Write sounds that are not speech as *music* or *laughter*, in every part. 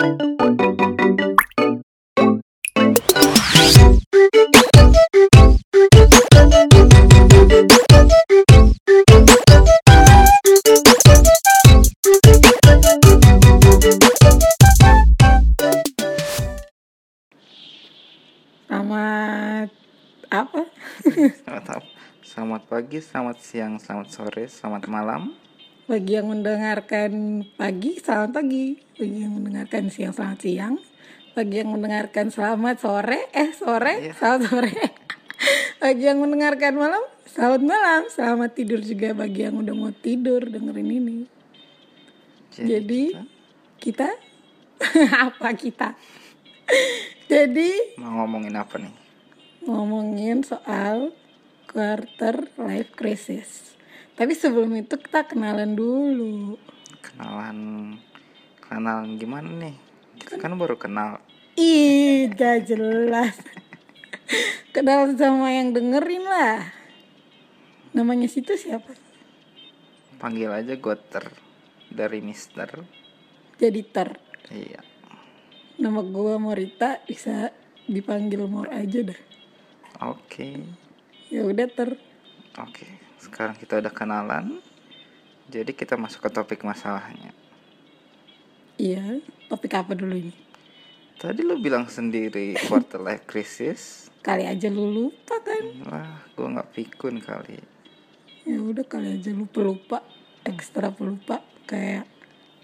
Selamat apa? Selamat, pagi, selamat siang, selamat sore, selamat malam. Bagi yang mendengarkan pagi, selamat pagi. Bagi yang mendengarkan siang, selamat siang. Bagi yang mendengarkan selamat sore, eh sore, Iya. selamat sore. *laughs* Bagi yang mendengarkan malam, selamat malam. Selamat tidur juga bagi yang udah mau tidur dengerin ini. Jadi, kita kita, *laughs* apa kita? Jadi mau ngomongin apa nih? ngomongin soal quarter life crisis. Tapi sebelum itu kita kenalan dulu. Kenalan, kenalan gimana nih? Kita kan baru kenal. Ih, gak jelas. Kenal sama yang dengerin lah. Namanya situ siapa? Panggil aja Goter dari Mister. Jadi Ter. Iya. Nama gua Morita bisa dipanggil Mor aja dah. Oke, Ya udah Ter. oke. Sekarang kita udah kenalan. Jadi kita masuk ke topik masalahnya. Iya, topik apa dulu ini? Tadi lu bilang sendiri quarter life crisis. Kali aja lu lupa kan? Wah, gua nggak pikun kali. Ya udah kali aja lu pelupa, ekstra pelupa kayak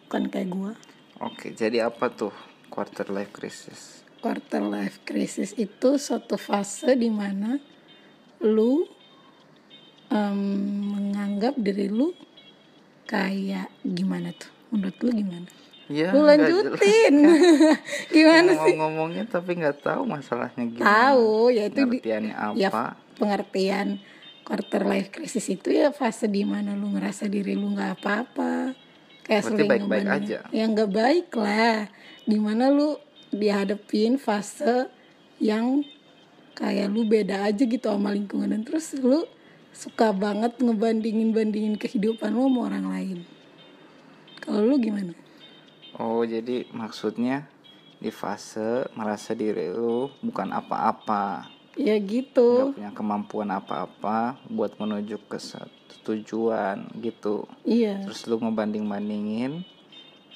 bukan kayak gua. Oke, jadi apa tuh quarter life crisis? quarter life crisis itu suatu fase di mana lu em, menganggap diri lu kayak gimana tuh? Menurut lu gimana? Ya, lu lanjutin. *laughs* gimana mau sih? ngomongnya tapi nggak tahu masalahnya gimana. tahu ya itu di, Pengertiannya apa? ya pengertian quarter life crisis itu ya fase di mana lu ngerasa diri lu nggak apa-apa. Kayak Berarti sering baik-baik aja. ya nggak baik lah. Di mana lu dihadapin fase yang kayak lu beda aja gitu sama lingkungan. Dan terus lu suka banget ngebandingin bandingin kehidupan lu sama orang lain. Kalau lu gimana? Oh, jadi maksudnya di fase merasa diri lu bukan apa-apa, ya gitu. Nggak punya kemampuan apa-apa buat menuju ke satu tujuan gitu. iya. Terus lu ngebanding-bandingin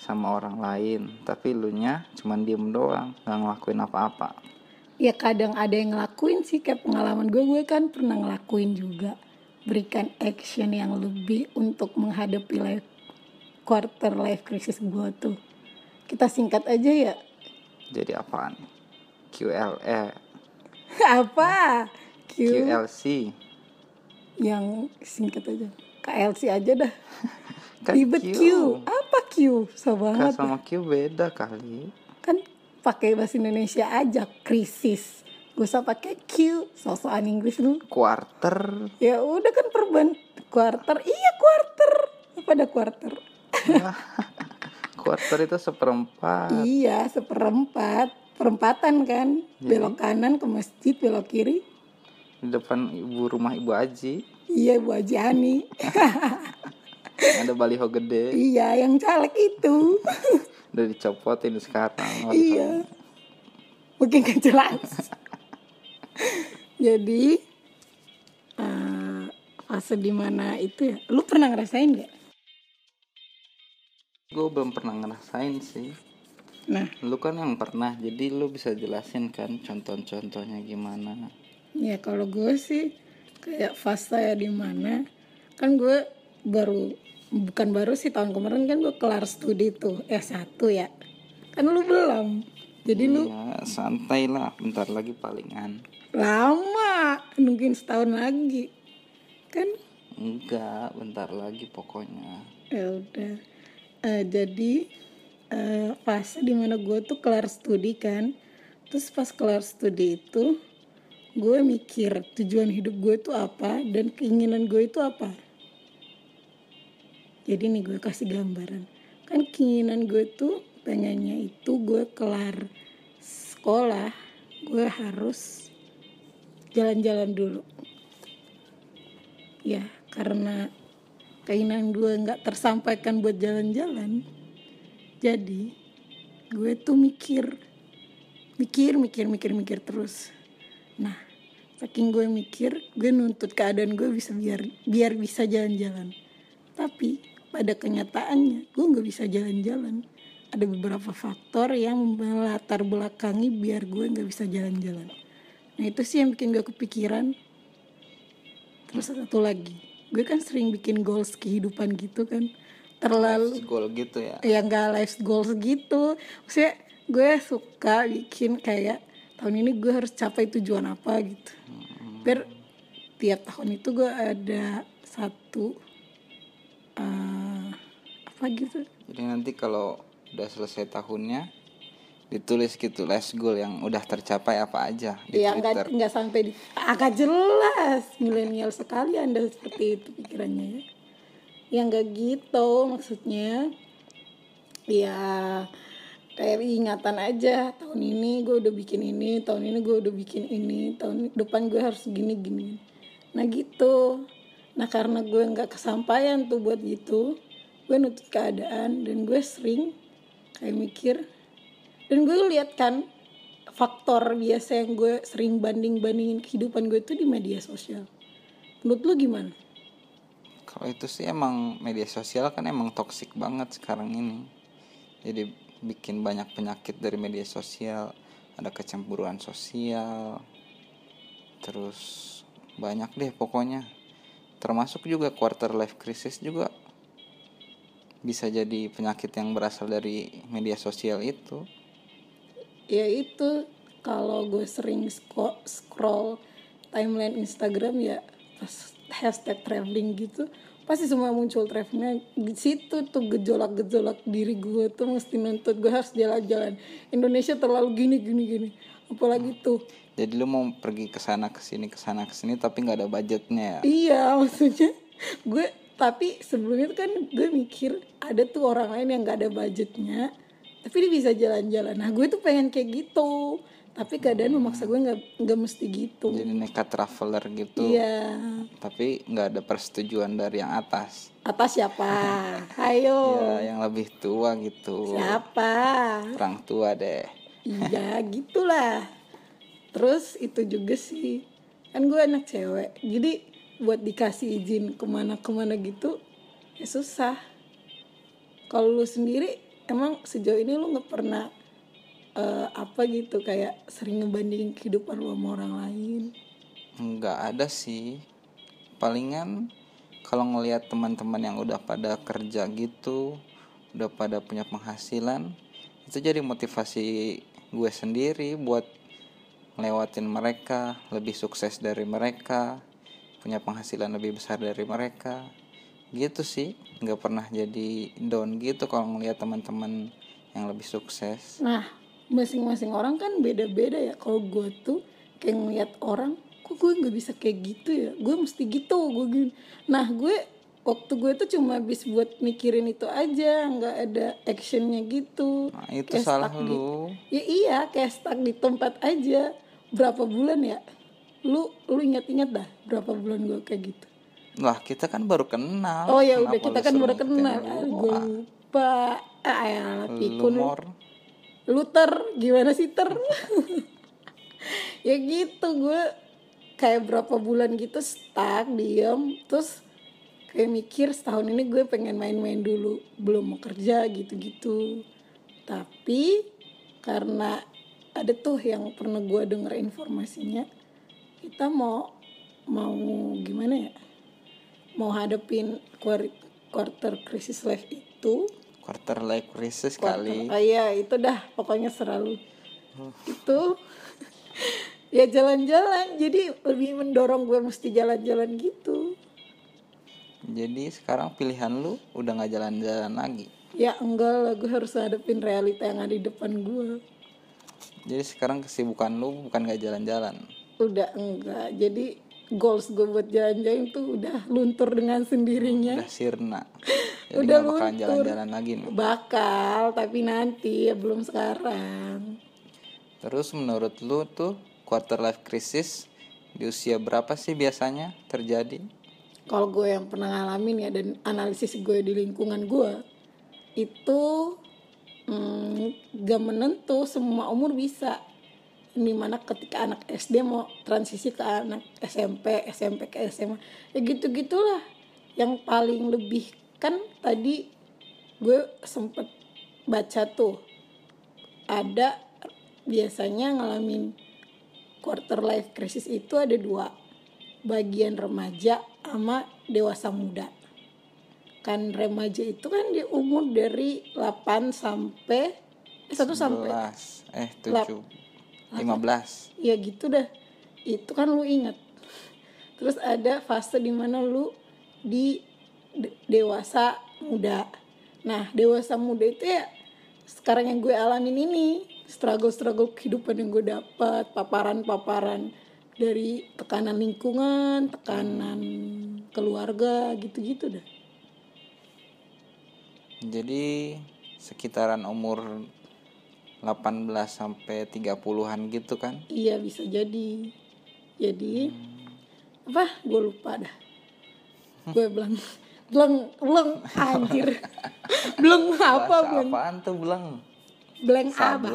sama orang lain, tapi lu nya cuman diem doang, nggak ngelakuin apa-apa. ya kadang ada yang ngelakuin sih kayak pengalaman gue gue kan pernah ngelakuin juga berikan action yang lebih untuk menghadapi life quarter life crisis gue tuh. Kita singkat aja ya. Jadi apaan? QLE, *laughs* apa? Q? QLC, yang singkat aja. KLC aja dah. *laughs* Kan ribet Q. apa Q? Susah K banget. sama Q beda kali. kan pakai bahasa Indonesia aja krisis gak usah pakai Q sosokan Inggris lu Quarter, Ya udah kan perban quarter. Iya quarter. Apa ada quarter? *laughs* quarter itu seperempat. Iya seperempat. Perempatan kan. Belok kanan ke masjid, belok kiri. di depan ibu rumah ibu Aji Iya Bu Haji Ani. *laughs* ada baliho gede iya yang caleg itu. udah dicopotin sekarang iya. Mungkin gak jelas. *laughs* Jadi eh, fase di mana itu ya. Lu pernah ngerasain gak? gue belum pernah ngerasain sih Nah lu kan yang pernah jadi lu bisa jelasin kan contoh-contohnya gimana Ya kalau gue sih kayak fase ya di mana kan gue baru bukan baru sih tahun kemarin kan gue kelar studi tuh S1 ya. Kan lu belum. Jadi lu ya santai lah bentar lagi palingan lama nungguin setahun lagi. Kan enggak bentar lagi pokoknya ya udah. Eh, jadi eh, fase di mana gue tuh kelar studi kan. Terus pas kelar studi itu gue mikir tujuan hidup gue itu apa dan keinginan gue itu apa. Jadi nih gue kasih gambaran. Kan keinginan gue tuh pengennya itu gue kelar sekolah, gue harus jalan-jalan dulu. Ya, karena keinginan gue nggak tersampaikan buat jalan-jalan. Jadi gue tuh mikir mikir mikir mikir mikir terus nah saking gue mikir gue nuntut keadaan gue bisa biar biar bisa jalan-jalan tapi pada kenyataannya gue nggak bisa jalan-jalan ada beberapa faktor yang melatar belakangi biar gue nggak bisa jalan-jalan nah itu sih yang bikin gue kepikiran. Terus satu lagi gue kan sering bikin goals kehidupan gitu kan. Terlalu goal gitu ya? Ya nggak life goals gitu. Maksudnya gue suka bikin kayak tahun ini gue harus capai tujuan apa gitu. Biar tiap tahun itu gue ada satu eh, apa gitu. Jadi nanti kalau udah selesai tahunnya ditulis gitu last goal yang udah tercapai apa aja di ya Twitter. nggak sampai di agak jelas milenial sekali anda seperti itu pikirannya ya. Yang nggak gitu maksudnya. Ya kayak ingatan aja tahun ini gue udah bikin ini tahun ini gue udah bikin ini tahun depan gue harus gini gini. Nah gitu. Nah karena gue nggak kesampaian tuh buat gitu gue nutut keadaan dan gue sering kayak mikir dan gue lihat kan faktor biasa yang gue sering banding bandingin kehidupan gue itu di media sosial. Menurut lu gimana? Kalau itu sih emang media sosial kan emang toksik banget sekarang ini. Jadi bikin banyak penyakit dari media sosial. Ada kecemburuan sosial. Terus banyak deh pokoknya. Termasuk juga quarter life crisis juga bisa jadi penyakit yang berasal dari media sosial itu ya itu kalau gue sering scroll timeline Instagram ya pas hashtag traveling gitu pasti semua muncul travelingnya di situ tuh gejolak-gejolak diri gue tuh mesti nuntut gue harus jalan-jalan. Indonesia terlalu gini gini gini. Apalagi tuh. Jadi lu mau pergi ke sana ke sini ke sana ke sini tapi nggak ada budgetnya ya? Iya *laughs* maksudnya gue tapi sebelumnya tuh kan gue mikir ada tuh orang lain yang gak ada budgetnya tapi dia bisa jalan-jalan. Nah gue tuh pengen kayak gitu. Tapi keadaan memaksa gue nggak nggak mesti gitu. Jadi nekat traveler gitu. Iya. Tapi nggak ada persetujuan dari yang atas. Atas siapa? *laughs* Ayo. Ya yang lebih tua gitu. Siapa? Orang tua deh. Iya *laughs* gitulah. Terus itu juga sih. Kan gue anak cewek. Jadi buat dikasih izin ke mana-kemana gitu ya susah. Kalau lu sendiri emang sejauh ini lu nggak pernah eh, apa gitu kayak sering ngebandingin kehidupan lu sama orang lain? Nggak ada sih. Palingan kalau ngelihat teman-teman yang udah pada kerja gitu udah pada punya penghasilan itu jadi motivasi gue sendiri buat ngelewatin mereka lebih sukses dari mereka punya penghasilan lebih besar dari mereka gitu sih nggak pernah jadi down gitu kalau ngelihat teman-teman yang lebih sukses Nah, masing-masing orang kan beda-beda ya. Kalau gue tuh kayak ngeliat orang, kok gue nggak bisa kayak gitu ya? Gue mesti gitu, gue gini. Nah, gue waktu gue tuh cuma habis buat mikirin itu aja, nggak ada actionnya gitu. nah itu Kayak salah stuck di- lu Ya iya, kayak stuck di tempat aja. Berapa bulan ya? Lu lu ingat-ingat dah berapa bulan gue kayak gitu. Lah kita kan baru kenal. Oh ya udah kita kan baru kenal. gue lupa. Ah, pikun. mor. Lu ter gimana sih ter? *laughs* Ya gitu gue kayak berapa bulan gitu stuck diem. Terus kayak mikir setahun ini gue pengen main-main dulu belum mau kerja gitu-gitu. Tapi karena ada tuh yang pernah gue denger informasinya kita mau mau gimana ya mau hadepin quar- quarter crisis life itu. Quarter life crisis Quarter- kali. Oh iya itu dah pokoknya selalu. Itu *laughs* ya jalan-jalan jadi lebih mendorong gue mesti jalan-jalan gitu. Jadi sekarang pilihan lu udah nggak jalan-jalan lagi? Ya enggak lah gue harus hadapin realita yang ada di depan gue jadi sekarang kesibukan lu bukan nggak jalan-jalan? Udah enggak jadi goals gue buat jalan-jalan tuh udah luntur dengan sendirinya. Udah sirna. *laughs* Jadi Udah nggak bakalan luntur. jalan-jalan lagi nih. Bakal tapi nanti ya belum sekarang. Terus menurut lu tuh quarter life crisis di usia berapa sih biasanya terjadi? Kalau gue yang pernah ngalamin ya dan analisis gue di lingkungan gue itu hmm, gak menentu semua umur bisa di mana ketika anak SD mau transisi ke anak SMP SMP ke SMA ya gitu gitulah yang paling lebih kan tadi gue sempet baca tuh ada biasanya ngalamin quarter life crisis itu ada dua bagian remaja sama dewasa muda. Kan remaja itu kan di umur dari 8 sampai eh, 1 sampai 11 eh Lap- 7 15 ya gitu dah. Itu kan lu ingat. Terus ada fase di mana lu di de- dewasa muda. Nah dewasa muda itu ya sekarang yang gue alamin ini struggle struggle kehidupan yang gue dapat paparan paparan dari tekanan lingkungan tekanan keluarga gitu gitu dah. Jadi sekitaran umur 18 sampai 30-an gitu kan? Iya bisa jadi. Jadi apa? Gue lupa dah. Gue bilang belum belum anjir. *laughs* Belum apa Bahasa apaan tuh beleng? Blank apa?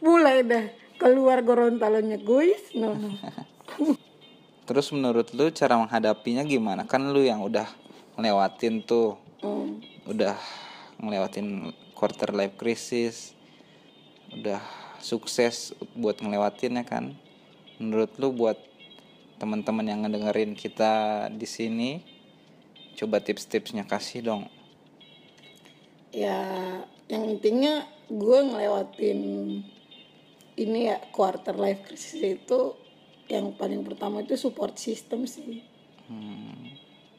mulai *laughs* dah. Keluar gorontalonya guys. No, no. *laughs* terus menurut lu cara menghadapinya gimana? Kan lu yang udah ngelewatin tuh. Hmm. udah ngelewatin quarter life crisis udah sukses buat ngelewatinnya kan. Menurut lu buat teman-teman yang ngedengerin kita di sini coba tips-tipsnya kasih dong. Ya yang intinya gue ngelewatin ini ya quarter life crisis itu yang paling pertama itu support system sih. Hmm,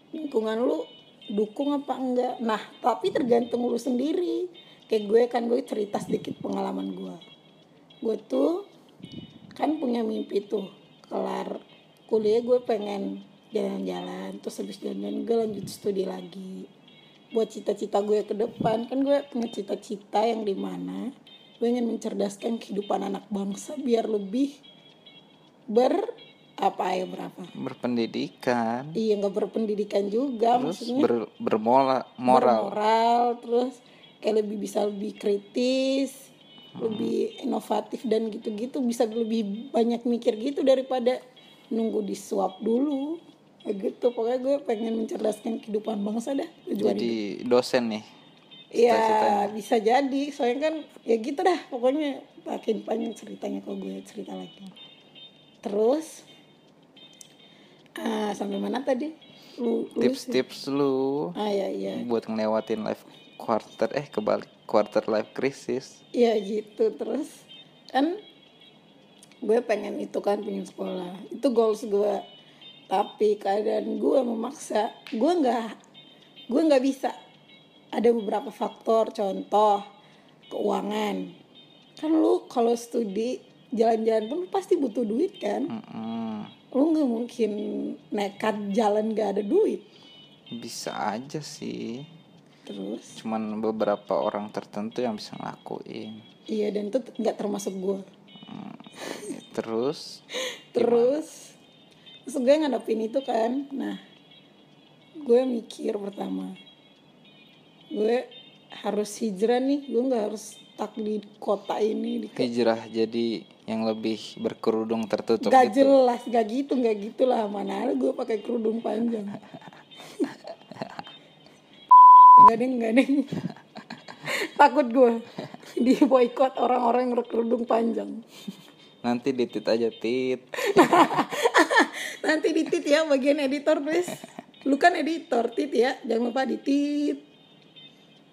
lingkungan lu dukung apa enggak? Nah tapi tergantung lu sendiri kayak gue kan gue cerita sedikit pengalaman gue. Gue tuh kan punya mimpi tuh kelar kuliah gue pengen jalan-jalan terus habis jalan-jalan gue lanjut studi lagi. Buat cita-cita gue ke depan kan gue punya cita-cita yang di mana gue ingin mencerdaskan kehidupan anak bangsa biar lebih ber apa ya berapa? Berpendidikan. Iya nggak berpendidikan juga terus maksudnya ber, bermola moral. bermoral terus kayak lebih bisa lebih kritis lebih inovatif dan gitu-gitu bisa lebih banyak mikir gitu daripada nunggu disuap dulu. Kayak gitu pokoknya gue pengen mencerdaskan kehidupan bangsa dah tujuan jadi dosen nih ya bisa jadi. Soalnya kan ya gitu dah pokoknya makin panjang ceritanya kalau gue cerita lagi. Terus ah sampai mana tadi lu, tips-tips lu ah ya iya. buat ngelewatin life quarter eh kebalik quarter life crisis. Ya gitu. Terus kan gue pengen itu kan pengen sekolah. Itu goals gue. Tapi keadaan gue memaksa. Gue nggak gue nggak bisa. Ada beberapa faktor. Contoh keuangan. Kan lu kalau studi jalan-jalan pun pasti butuh duit kan? Mm-mm. Lu nggak mungkin nekat jalan gak ada duit. Bisa aja sih. Terus? Cuman beberapa orang tertentu yang bisa ngelakuin. Iya dan itu nggak termasuk gue Hmm, terus? *laughs* Terus? Terus gue ngadepin itu kan. Nah gue mikir pertama. Gue harus hijrah nih. Gue nggak harus stuck di kota ini di hijrah jadi yang lebih berkerudung tertutup gak gitu. jelas gak gitu gak gitulah. Mana ada gue pakai kerudung panjang. *laughs* Gak deng gak deng *laughs* takut gue di boykot orang-orang yang berkerudung panjang. Nanti ditit aja tit. *laughs* Nanti ditit ya bagian editor please. Lu kan editor tit ya. Jangan lupa ditit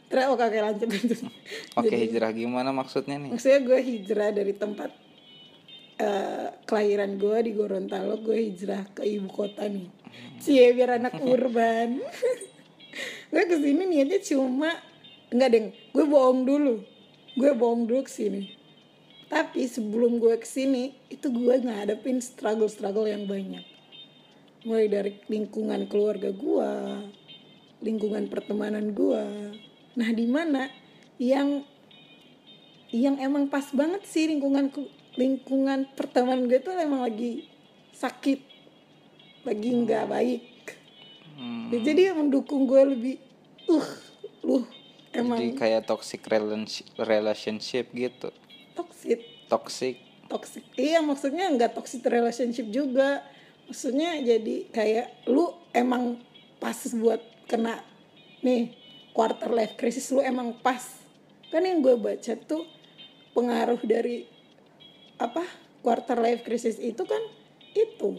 terus oke oke lanjut lanjut. Oke hijrah gimana maksudnya nih? maksudnya gue hijrah dari tempat eh, kelahiran gue di Gorontalo gue hijrah ke ibu kota nih. Cie biar anak *laughs* urban. *laughs* Gue ke sini niatnya cuma enggak deng. Gue bohong dulu. Gue bohong dulu ke sini. Tapi sebelum gue ke sini itu gue ngadepin struggle struggle yang banyak. Mulai dari lingkungan keluarga gue lingkungan pertemanan gue nah di mana yang yang emang pas banget sih lingkungan lingkungan pertemanan gue tuh emang lagi sakit lagi nggak baik. Hmm, Ya, jadi yang mendukung gue lebih uh lu emang. Jadi kayak toxic relation- relationship gitu. toxic. Toxic. toxic. Iya maksudnya nggak toxic relationship juga. Maksudnya jadi kayak lu emang pas buat kena nih quarter life crisis lu emang pas. Kan yang gue baca tuh pengaruh dari apa quarter life crisis itu kan itu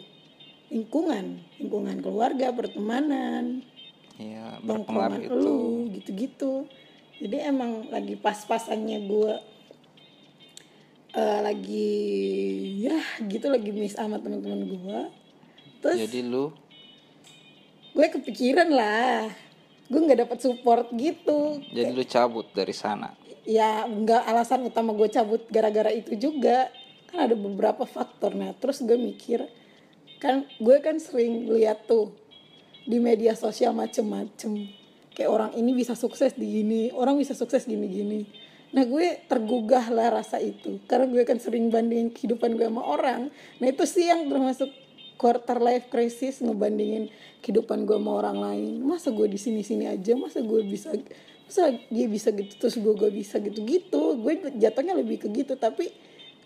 lingkungan lingkungan keluarga pertemanan Iya, berpengaruh itu. lu gitu-gitu. Jadi emang lagi pas-pasannya gue eh, lagi ya gitu lagi miss sama teman-teman gue terus Jadi lu? Gue kepikiran lah gue nggak dapat support gitu. Jadi lu cabut dari sana. ya nggak alasan utama gue cabut gara-gara itu juga. Kan ada beberapa faktor nah terus gue mikir kan gue kan sering lihat tuh di media sosial macem-macem. Kayak orang ini bisa sukses di gini orang bisa sukses gini-gini. Nah gue tergugah lah rasa itu. Karena gue kan sering bandingin kehidupan gue sama orang. Nah itu sih yang termasuk quarter life crisis ngebandingin kehidupan gue sama orang lain. Masa gue di sini sini aja? Masa gue bisa masa dia bisa gitu terus gue gak bisa gitu? Gitu. Gue jatuhnya lebih ke gitu tapi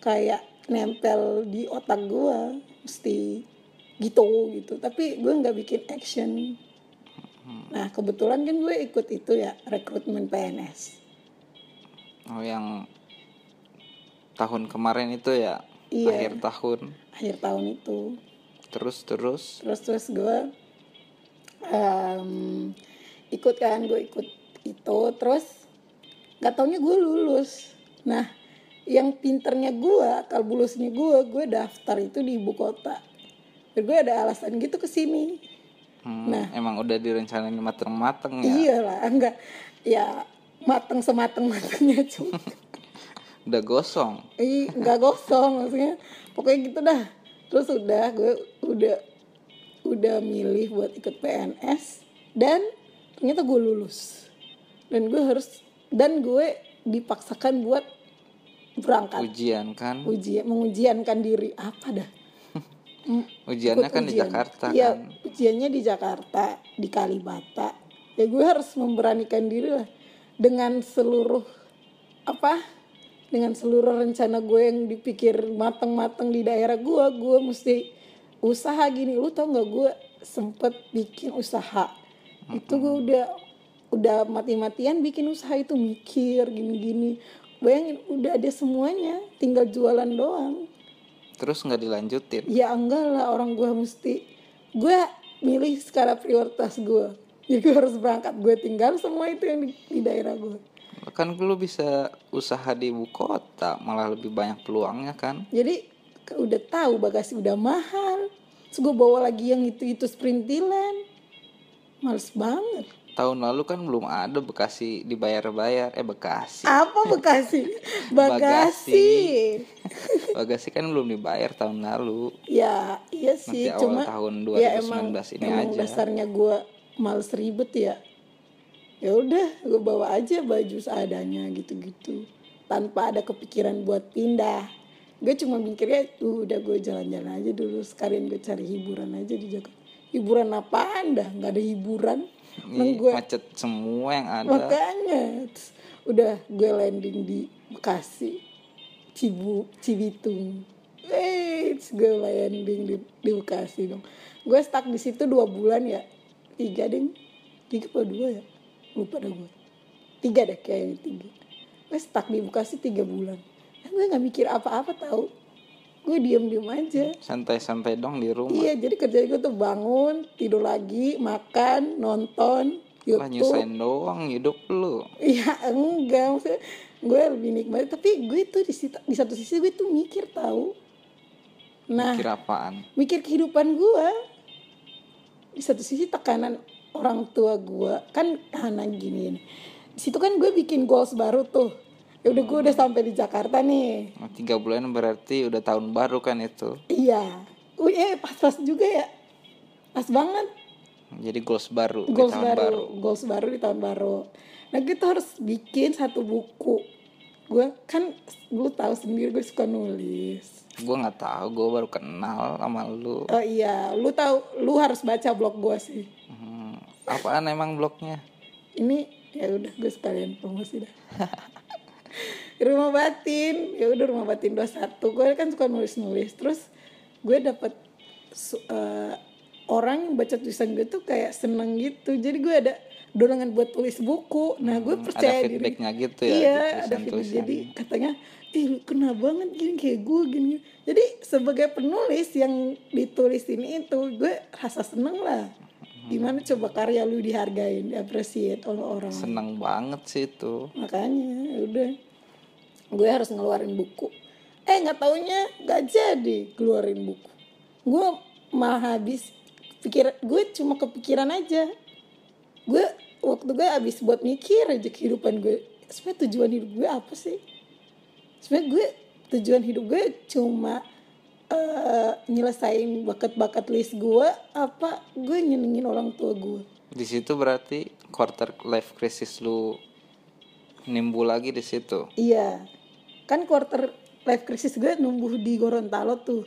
kayak nempel di otak gue mesti gitu gitu. Tapi gue nggak bikin action. Nah kebetulan kan gue ikut itu ya rekrutmen PNS Oh yang tahun kemarin itu ya Iya. akhir tahun. akhir tahun itu Terus terus. Terus terus gue em, ikut kan gue ikut itu. Terus nggak taunya gue lulus. Nah yang pinternya gue akal bulusnya gue gue daftar itu di ibu kota. Dan gue ada alasan gitu ke sini. Hmm, Nah. emang udah direncanain mateng-mateng ya. iyalah enggak. Ya mateng semateng matengnya cuma. *laughs* Udah gosong. Ih, nggak gosong maksudnya. Pokoknya gitu dah terus udah gue udah udah milih buat ikut PNS dan ternyata gue lulus dan gue harus dan gue dipaksakan buat berangkat Ujian kan. ujian mengujiankan diri apa dah *laughs* Ujiannya ikut kan di ujian. Jakarta Iya, kan. ujiannya di Jakarta, di Kalibata. Ya gue harus memberanikan diri lah dengan seluruh apa? Dengan seluruh rencana gue yang dipikir mateng-mateng di daerah gue, gue mesti usaha gini. Lu tau nggak gue sempet bikin usaha. Itu gue udah udah mati-matian bikin usaha itu mikir gini-gini. Bayangin udah ada semuanya, tinggal jualan doang Terus nggak dilanjutin. ya enggak lah orang gue mesti gue milih skala prioritas gue jadi gue harus berangkat gue tinggal semua itu yang di, di daerah gue Kan lu bisa usaha di ibu kota, malah lebih banyak peluangnya kan. jadi ke- udah tahu bagasi udah mahal terus gue bawa lagi yang itu itu sprintilan males banget Tahun lalu kan belum ada Bekasi dibayar-bayar. Eh Bekasi. apa *laughs* Bekasi Bagasi. bagasi kan belum dibayar tahun lalu. ya iya sih Nanti awal cuma tahun ya 2019 emang ini emang aja. dasarnya gue males ribet ya ya udah gue bawa aja baju seadanya gitu-gitu. Tanpa ada kepikiran buat pindah. Gue cuma mikirnya tuh udah gue jalan-jalan aja dulu. Sekalian gue cari hiburan aja di Jakarta. Hiburan apaan dah? Nggak ada hiburan. Emang gue macet semua yang ada. makanya Terus udah gue landing di Bekasi Cibu Cibitung. Eh terus gue landing di, di Bekasi dong. Gue stuck di situ dua bulan ya. Tiga deh tiga apa dua ya lupa dah gue tiga deh kayaknya tiga gue stuck di Bekasi tiga bulan Eh, gue nggak mikir apa-apa tahu gue diem-diem aja Santai-santai dong di rumah. Iya, jadi kerjaan gue tuh bangun, tidur lagi, makan, nonton, Lah YouTube. nyusahin doang hidup lu. Iya enggak, maksudnya gue lebih nikmat. Tapi gue tuh di, situ- di satu sisi gue tuh mikir tahu. Nah, Kira apaan? mikir kehidupan gue. Di satu sisi tekanan orang tua gue kan anak gini. Di situ kan gue bikin goals baru tuh. Ya udah gue udah sampai di Jakarta nih. Oh, Tiga bulan berarti udah tahun baru kan itu. Iya. Wih, eh pas-pas juga ya. Pas banget. Jadi goals baru di goals tahun baru, baru. goals baru di tahun baru. Nah kita harus bikin satu buku. Gue kan lu tahu sendiri gue suka nulis. Gue nggak tahu, gue baru kenal sama lu. Oh iya, lu tahu, lu harus baca blog gue sih. Hmm, apaan emang blognya? Ini ya udah gue sekalian promosi dah *laughs* rumah batin ya udah rumah batin 21 gue kan suka nulis nulis terus gue dapet eh, orang yang baca tulisan gue tuh kayak seneng gitu jadi gue ada dorongan buat tulis buku. Nah gue Hmm, percaya ada diri gitu ya iya ada feedback. Jadi katanya ih kena banget gini kayak gue gini jadi sebagai penulis yang ditulis ini itu gue rasa seneng lah. Gimana coba karya lu dihargain diapresiat oleh orang? Seneng banget sih itu. Makanya ya udah. Gue harus ngeluarin buku. Eh nggak taunya nggak jadi keluarin buku. Gue malah habis pikir gue cuma kepikiran aja gue waktu gue habis buat mikir aja kehidupan gue sebenarnya tujuan hidup gue apa sih? Sebenarnya gue tujuan hidup gue cuma eh, nyelesain bakat-bakat list gue apa gue nyenengin orang tua gue di situ berarti quarter life crisis lu nimbul lagi di situ? Iya, kan quarter life crisis gue numbuh di Gorontalo tuh,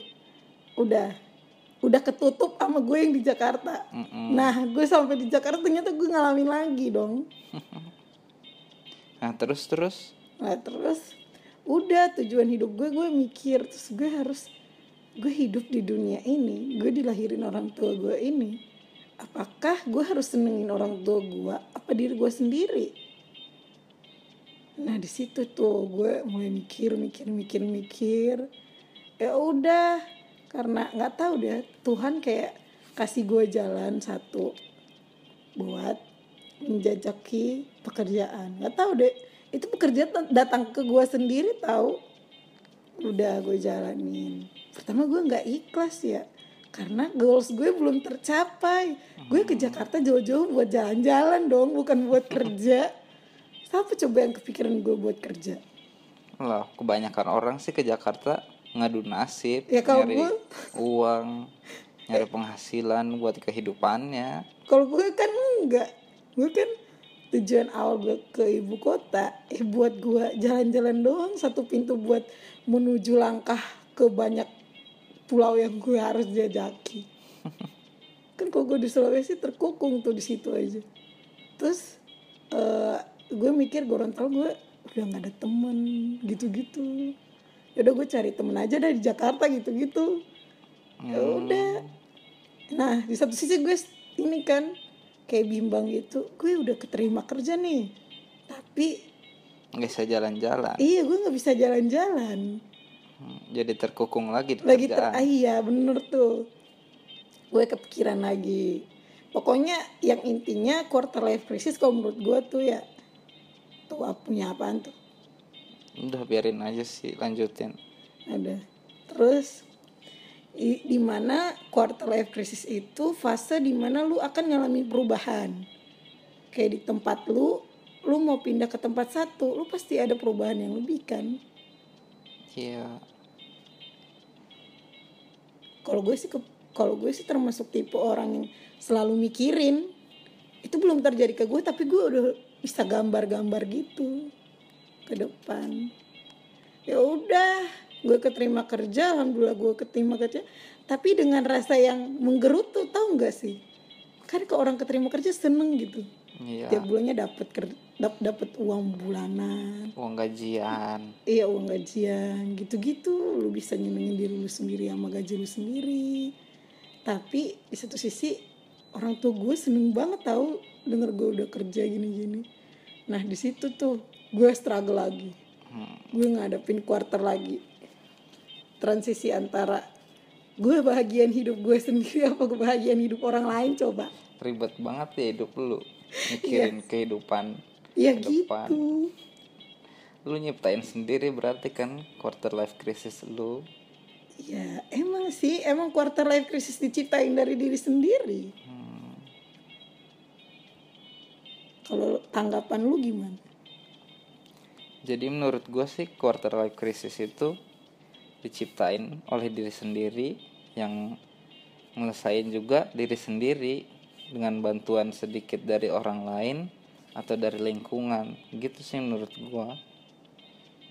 udah, udah ketutup sama gue yang di Jakarta. Nah, gue sampai di Jakarta ternyata gue ngalamin lagi dong. *laughs* nah terus terus Nah terus, udah tujuan hidup gue gue mikir terus gue harus gue hidup di dunia ini, gue dilahirin orang tua gue ini. Apakah gue harus senengin orang tua gue apa diri gue sendiri? Nah di situ tuh gue mulai mikir mikir mikir mikir. Ya udah karena nggak tahu deh Tuhan kayak kasih gue jalan satu buat menjajaki pekerjaan. Nggak tahu deh itu pekerjaan datang ke gue sendiri tahu. Udah gue jalanin. Pertama gue nggak ikhlas ya karena goals gue belum tercapai. Gue ke Jakarta jauh-jauh buat jalan-jalan dong, bukan buat kerja. Siapa coba yang kepikiran gue buat kerja? lah kebanyakan orang sih ke Jakarta ngadu nasib Ya, kalau nyari gua- uang nyari penghasilan buat kehidupannya Kalau gue kan enggak. Gue kan tujuan awal gue ke ibu kota eh buat gue jalan-jalan doang satu pintu buat menuju langkah ke banyak pulau yang gue harus jajaki. *laughs* kan kalau gue di Sulawesi terkukung tuh di situ aja. Terus eh gue mikir Gorontalo gue udah nggak ada temen gitu-gitu. Ya udah gue cari temen aja dari Jakarta gitu-gitu. Ya udah. Nah di satu sisi gue ini kan kayak bimbang gitu. Gue udah keterima kerja nih. Tapi nggak bisa jalan-jalan iya gue nggak bisa jalan-jalan. Hmm, jadi terkukung lagi di lagi ter ah, iya bener tuh gue kepikiran lagi pokoknya yang intinya quarter life crisis kalau menurut gue tuh ya tuh punya apaan tuh udah biarin aja sih lanjutin. Ada. Terus i- di mana quarter life crisis itu fase di mana lu akan ngalami perubahan. Kayak di tempat lu lu mau pindah ke tempat satu lu pasti ada perubahan yang lebih kan? Iya. Kalau gue sih kalau gue sih termasuk tipe orang yang selalu mikirin itu belum terjadi ke gue tapi gue udah bisa gambar-gambar gitu ke depan. Ya udah gue keterima kerja alhamdulillah gue keterima kerja. Tapi dengan rasa yang menggerutu tau nggak sih? Kan kalau orang keterima kerja seneng gitu. Iya. Tiap bulannya dapat ker- dap- dapat uang bulanan. Uang gajian. Iya uang gajian. Gitu-gitu lu bisa nyenengin diri lu sendiri sama gaji lu sendiri. Tapi di satu sisi orang tua gue seneng banget tahu denger gue udah kerja gini-gini. Nah di situ tuh gue struggle lagi. Hmm, gue ngadepin quarter lagi. Transisi antara gue bahagian hidup gue sendiri apa kebahagiaan hidup orang lain coba. Ribet banget ya hidup lu *laughs* mikirin kehidupan ya ke gitu. Lu nyiptain sendiri berarti kan quarter life crisis lu. Ya emang sih emang quarter life crisis diciptain dari diri sendiri. Kalau tanggapan lu gimana Jadi menurut gue sih quarter life crisis itu diciptain oleh diri sendiri yang ngelesain juga diri sendiri dengan bantuan sedikit dari orang lain atau dari lingkungan. Gitu sih menurut gue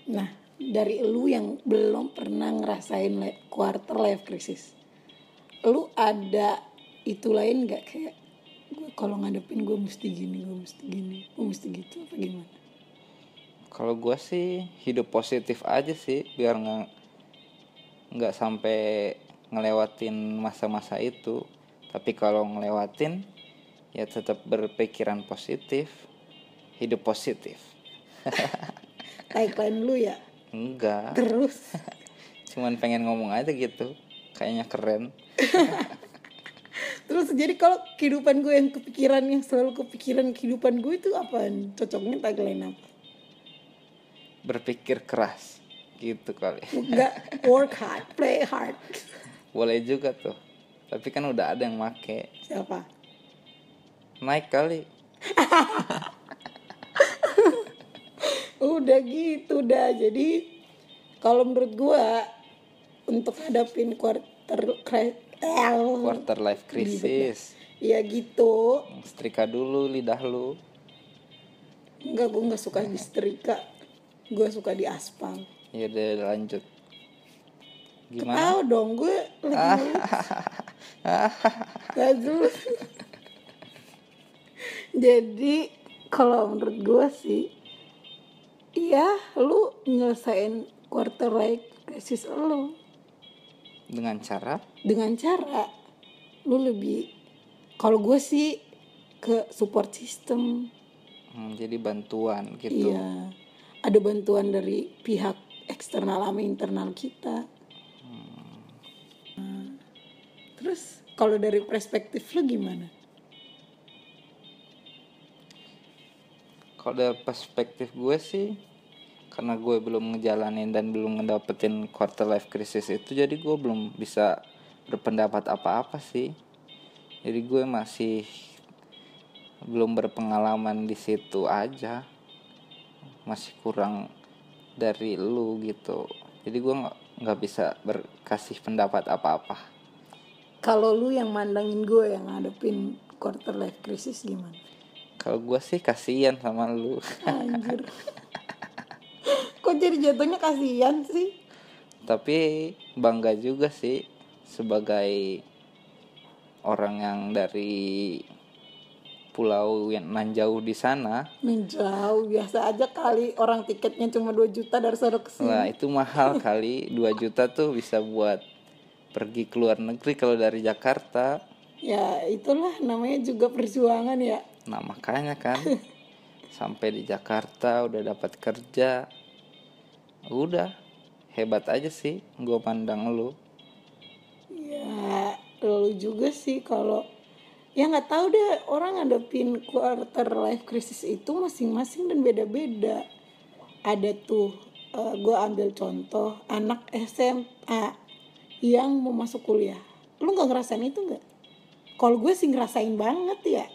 Nah, dari lu yang belum pernah ngerasain quarter life crisis, lu ada itu lain nggak? Kayak gue kalau ngadepin gue mesti gini gue mesti gini gue mesti gitu apa gimana kalau gue sih hidup positif aja sih biar nggak nggak sampai ngelewatin masa-masa itu. Tapi kalau ngelewatin ya tetap berpikiran positif hidup positif. *laughs* Tagline lu ya? Enggak. Terus? *laughs* Cuman pengen ngomong aja gitu kayaknya keren. *laughs* Terus jadi kalau kehidupan gue yang kepikiran yang selalu kepikiran kehidupan gue itu apa cocoknya tagline apa berpikir keras. Gitu kali. Enggak work hard play hard. Boleh juga tuh. Tapi kan udah ada yang make. Siapa? Naik kali. Udah gitu dah. Jadi kalau menurut gue untuk hadapin quarter eh, quarter life crisis. Ya gitu. Setrika dulu lidah lu. Enggak gue nggak suka di setrika gue suka di aspal. Ya udah lanjut. Gimana? Tahu dong gue lagi dulu. jadi kalau menurut gue sih iya lu nyelesain quarter life crisis lu. Dengan cara? Dengan cara lu lebih kalau gue sih ke support system. Hmm, jadi bantuan gitu. Iya ada bantuan dari pihak eksternal sama internal kita. Nah, terus kalau dari perspektif lu gimana? Kalau dari perspektif gue sih karena gue belum ngejalanin dan belum ngedapetin quarter life crisis itu jadi gue belum bisa berpendapat apa-apa sih. Jadi gue masih belum berpengalaman di situ aja masih kurang dari lu gitu. Jadi gue nggak nggak bisa berkasih pendapat apa-apa. Kalau lu yang mandangin gue yang ngadepin quarter life crisis gimana? Kalau gue sih kasihan sama lu. Anjir. Kok jadi jatuhnya kasihan sih? Tapi bangga juga sih sebagai orang yang dari pulau yang nan jauh di sana. Menjauh biasa aja kali orang tiketnya cuma 2 juta dari sana ke sini. Wah itu mahal kali. 2 juta tuh bisa buat pergi ke luar negeri kalau dari Jakarta. Ya itulah namanya juga perjuangan ya. Nah makanya kan *laughs* sampai di Jakarta udah dapat kerja. Udah hebat aja sih gue pandang lu. Ya lu juga sih kalau ya nggak tahu deh orang ngadepin quarter life crisis itu masing-masing dan beda-beda. Ada tuh gue ambil contoh anak SMA yang mau masuk kuliah. Lu nggak ngerasain itu nggak? Kalau gue sih ngerasain banget ya.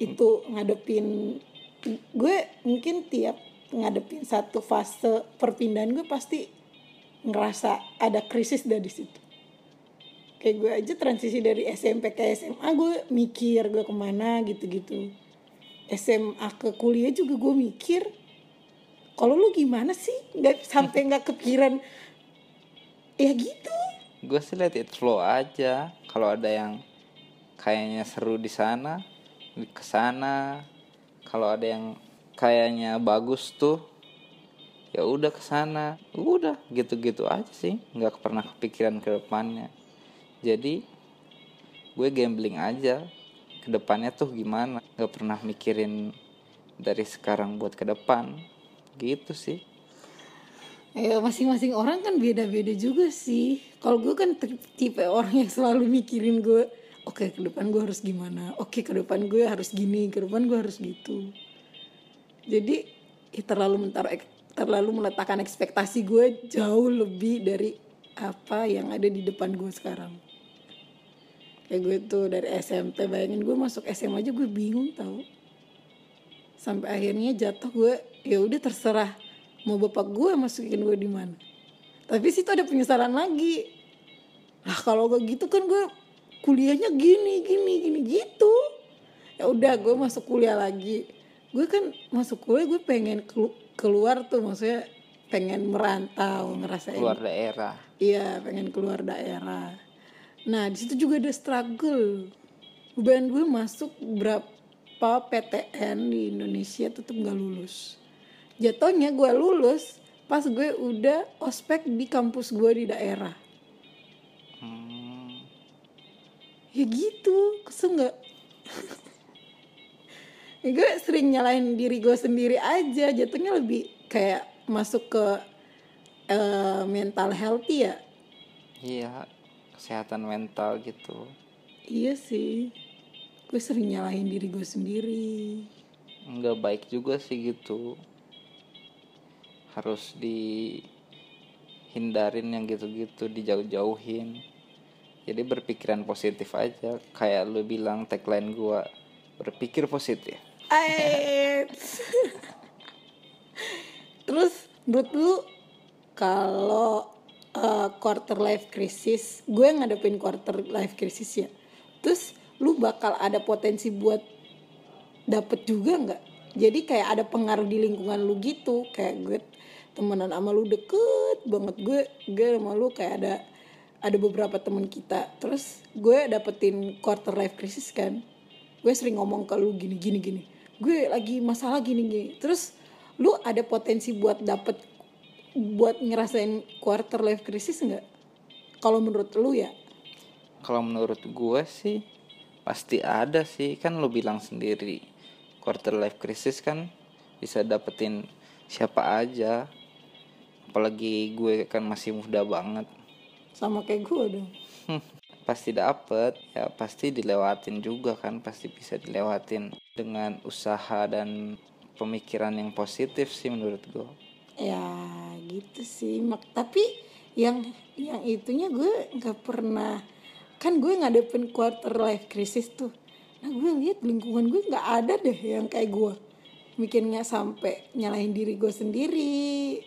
Itu ngadepin gue mungkin tiap ngadepin satu fase perpindahan gue pasti ngerasa ada krisis dari situ kayak gue aja transisi dari SMP ke SMA gue mikir gue ke mana gitu-gitu. SMA ke kuliah juga gue mikir kalau lu gimana sih? Nggak sampai nggak kepikiran. Ya gitu. Gue sih liat it flow aja. Kalau ada yang kayaknya seru di sana ke sana. Kalau ada yang kayaknya bagus tuh ya udah ke sana. Udah gitu-gitu aja sih. Nggak pernah kepikiran ke depannya jadi gue gambling aja. Ke depannya tuh gimana? Nggak pernah mikirin dari sekarang buat ke depan. Gitu sih. Ya masing-masing orang kan beda-beda juga sih. Kalau gue kan tipe orang yang selalu mikirin gue oke ke depan gue harus gimana? Oke ke depan gue harus gini ke depan gue harus gitu. Jadi ya terlalu menaruh terlalu meletakkan ekspektasi gue jauh lebih dari apa yang ada di depan gue sekarang kayak gue tuh dari SMP bayangin gue masuk SMA aja gue bingung tau. Sampai akhirnya jatuh gue ya udah terserah mau bapak gue masukin gue di mana. Tapi situ ada penyesalan lagi. Lah kalau gak gitu kan gue kuliahnya gini gini gini gitu. Ya udah gue masuk kuliah lagi. Gue kan masuk kuliah gue pengen keluar tuh maksudnya pengen merantau ngerasain keluar daerah. Iya pengen keluar daerah nah di situ juga ada struggle. Beban gue masuk berapa PTN di Indonesia tetap gak lulus. Jatuhnya gue lulus pas gue udah ospek di kampus gue di daerah. Hmm, ya gitu kesel nggak? *laughs* Ya gue sering nyalain diri gue sendiri aja. Jatuhnya lebih kayak masuk ke eh, mental healthy ya? Iya kesehatan mental gitu. Iya sih. Gue sering nyalahin diri gue sendiri. Nggak baik juga sih gitu. Harus dihindarin yang gitu-gitu dijauh-jauhin. Jadi berpikiran positif aja. Kayak lu bilang tagline gua berpikir positif. *laughs* Terus menurut lu kalau uh, quarter life crisis, gue ngadepin quarter life crisis ya. Terus lu bakal ada potensi buat dapet juga nggak? Jadi kayak ada pengaruh di lingkungan lu gitu, kayak gue temenan sama lu deket banget gue, gue sama lu kayak ada ada beberapa temen kita. Terus gue dapetin quarter life crisis kan, gue sering ngomong ke lu gini gini gini gue lagi masalah gini gini terus lu ada potensi buat dapet buat ngerasain quarter life crisis nggak? Kalau menurut lu ya? Kalau menurut gua sih pasti ada sih. Kan lu bilang sendiri quarter life crisis kan bisa dapetin siapa aja. Apalagi gue kan masih muda banget. Sama kayak gue dong. Pasti dapet. Ya pasti dilewatin juga kan. Pasti bisa dilewatin dengan usaha dan pemikiran yang positif sih menurut gue ya gitu sih. Mak tapi yang yang itunya gue nggak pernah kan gue ngadepin quarter life crisis tuh. Nah gue lihat lingkungan gue nggak ada deh yang kayak gue. Mikirnya sampai nyalahin diri gue sendiri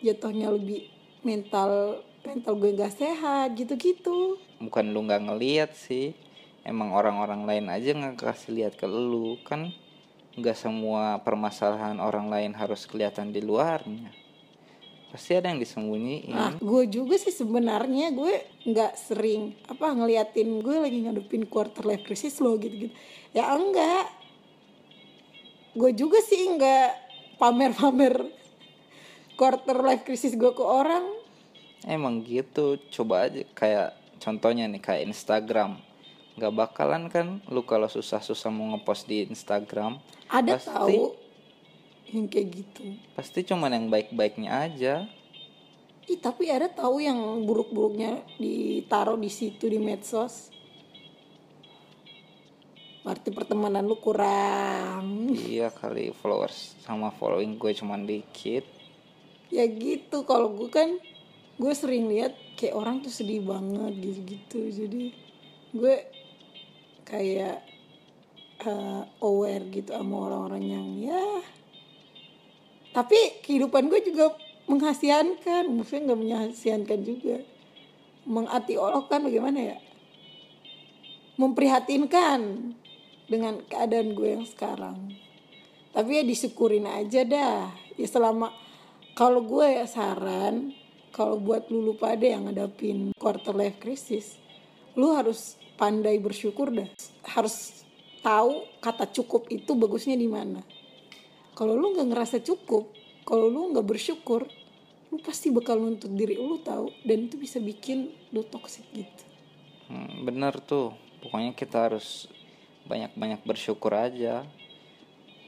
jatuhnya lebih mental mental gue gak sehat gitu-gitu. Bukan lu nggak ngeliat sih. Emang orang-orang lain aja nggak kasih lihat ke lu kan? Nggak semua permasalahan orang lain harus kelihatan di luarnya pasti ada yang disembunyiin Nah, gue juga sih sebenarnya gue nggak sering apa ngeliatin gue lagi ngadepin quarter life crisis lo gitu-gitu. Ya enggak. Gue juga sih nggak pamer-pamer quarter life crisis gue ke orang. emang gitu coba aja kayak contohnya nih kayak Instagram nggak bakalan kan lu kalau susah-susah mau ngepost di Instagram Ada pasti tahu yang kayak gitu. pasti cuman yang baik-baiknya aja Ih, tapi ada tahu yang buruk-buruknya ditaruh di situ di medsos. Berarti pertemanan lu kurang. iya kali followers sama following gue cuman dikit ya gitu kalau gue kan gue sering lihat kayak orang tuh sedih banget gitu-gitu jadi gue kayak eh, aware gitu sama orang-orang yang ya tapi kehidupan gue juga menghasiankan. Maksudnya nggak menghasiankan juga. Mengati olok kan bagaimana ya? Memprihatinkan dengan keadaan gue yang sekarang. Tapi ya disyukurin aja dah. Ya selama kalau gue ya saran kalau buat lu lupa yang ngadapin quarter life crisis lu harus pandai bersyukur dah. Harus tahu kata cukup itu bagusnya di mana kalau lu nggak ngerasa cukup kalau lu nggak bersyukur lu pasti bakal nuntut diri lu tahu dan itu bisa bikin lu toxic gitu. Hmm, bener tuh. Pokoknya kita harus banyak-banyak bersyukur aja.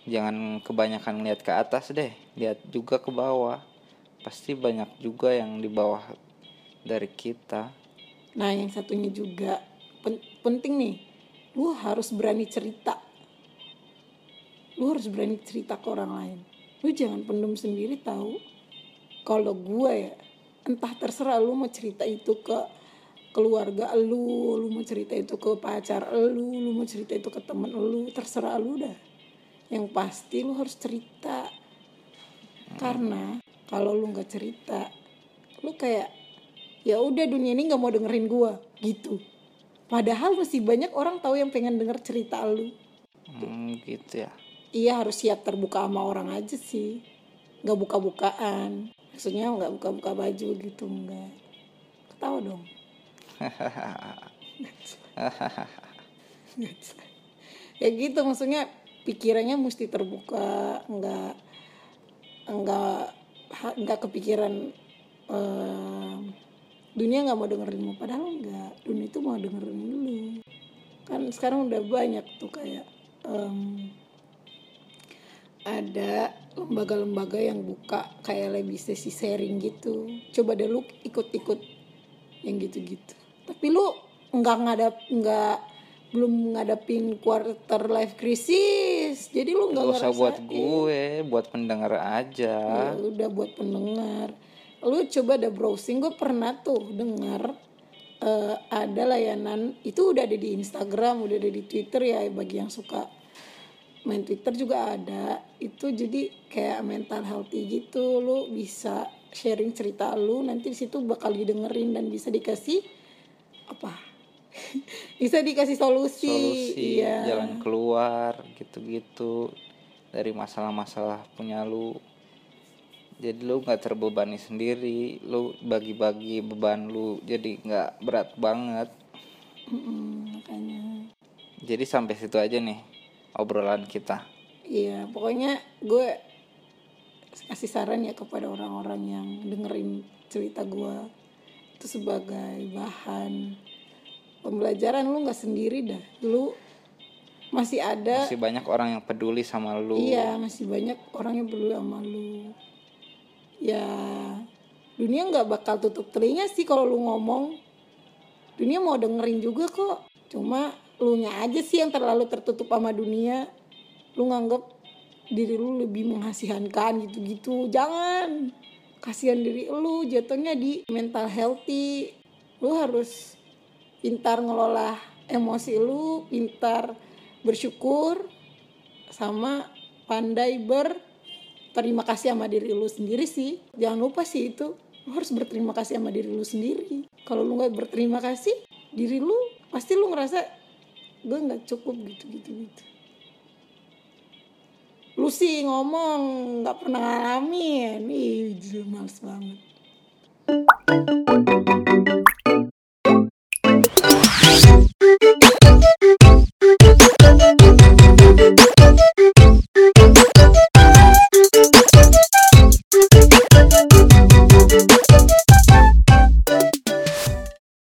Jangan kebanyakan lihat ke atas deh lihat juga ke bawah. Pasti banyak juga yang di bawah dari kita. Nah, yang satunya juga pen- penting nih, lu harus berani cerita. Lu harus berani cerita ke orang lain. Lu jangan pendem sendiri tahu. Kalau gue ya, entah terserah lu mau cerita itu ke keluarga lu, lu mau cerita itu ke pacar lu, lu mau cerita itu ke temen lu, terserah lu dah. Yang pasti lu harus cerita. Karena kalau lu nggak cerita, lu kayak ya udah dunia ini nggak mau dengerin gua gitu padahal masih banyak orang tahu yang pengen denger cerita lu hmm, gitu ya iya harus siap terbuka sama orang aja sih. Nggak buka-bukaan. Maksudnya nggak buka-buka baju gitu nggak. Ketawa dong. *laughs* Ya gitu maksudnya pikirannya mesti terbuka nggak nggak nggak kepikiran eh, dunia nggak mau dengerin lu. Padahal nggak dunia itu mau dengerin lu. Kan sekarang udah banyak tuh kayak em, ada lembaga-lembaga yang buka kayak lebih sesi sharing gitu. Coba deh lu ikut-ikut yang gitu-gitu. Tapi lu nggak ngadap nggak belum ngadapin quarter life crisis. Jadi lu nggak Gak usah buat gue, buat pendengar aja. Ya udah buat pendengar. Lu coba ada browsing. Gue pernah tuh dengar eh, ada layanan itu udah ada di Instagram udah ada di Twitter ya bagi yang suka main Twitter juga ada. Itu jadi kayak mental healthy gitu. Lu bisa sharing cerita lu nanti situ bakal didengerin dan bisa dikasih apa? *laughs* Bisa dikasih solusi, Solusi, iya. jalan keluar, gitu-gitu. Dari masalah-masalah punya lu. Jadi lu nggak terbebani sendiri, lu bagi-bagi beban lu, jadi nggak berat banget. Mm-mm, makanya. Jadi sampai situ aja nih obrolan kita. Iya, pokoknya gue kasih saran ya kepada orang-orang yang dengerin cerita gue itu sebagai bahan pembelajaran lu nggak sendiri dah, lu masih ada, Masih banyak orang yang peduli sama lu. iya masih banyak orang yang peduli sama lu. Ya dunia nggak bakal tutup telinga sih kalau lu ngomong. Dunia mau dengerin juga kok, cuma lu nya aja sih yang terlalu tertutup sama dunia. Lu nganggep diri lu lebih menghasihankan gitu-gitu. Jangan. Kasihan diri lu jatuhnya di mental healthy. Lu harus pintar ngelola emosi lu, pintar bersyukur sama pandai berterima kasih sama diri lu sendiri sih. Jangan lupa sih itu. Lu harus berterima kasih sama diri lu sendiri. Kalau lu nggak berterima kasih diri lu, pasti lu ngerasa gue nggak cukup gitu gitu gitu. Lu sih ngomong nggak pernah ngalamin. Ih jujur males banget.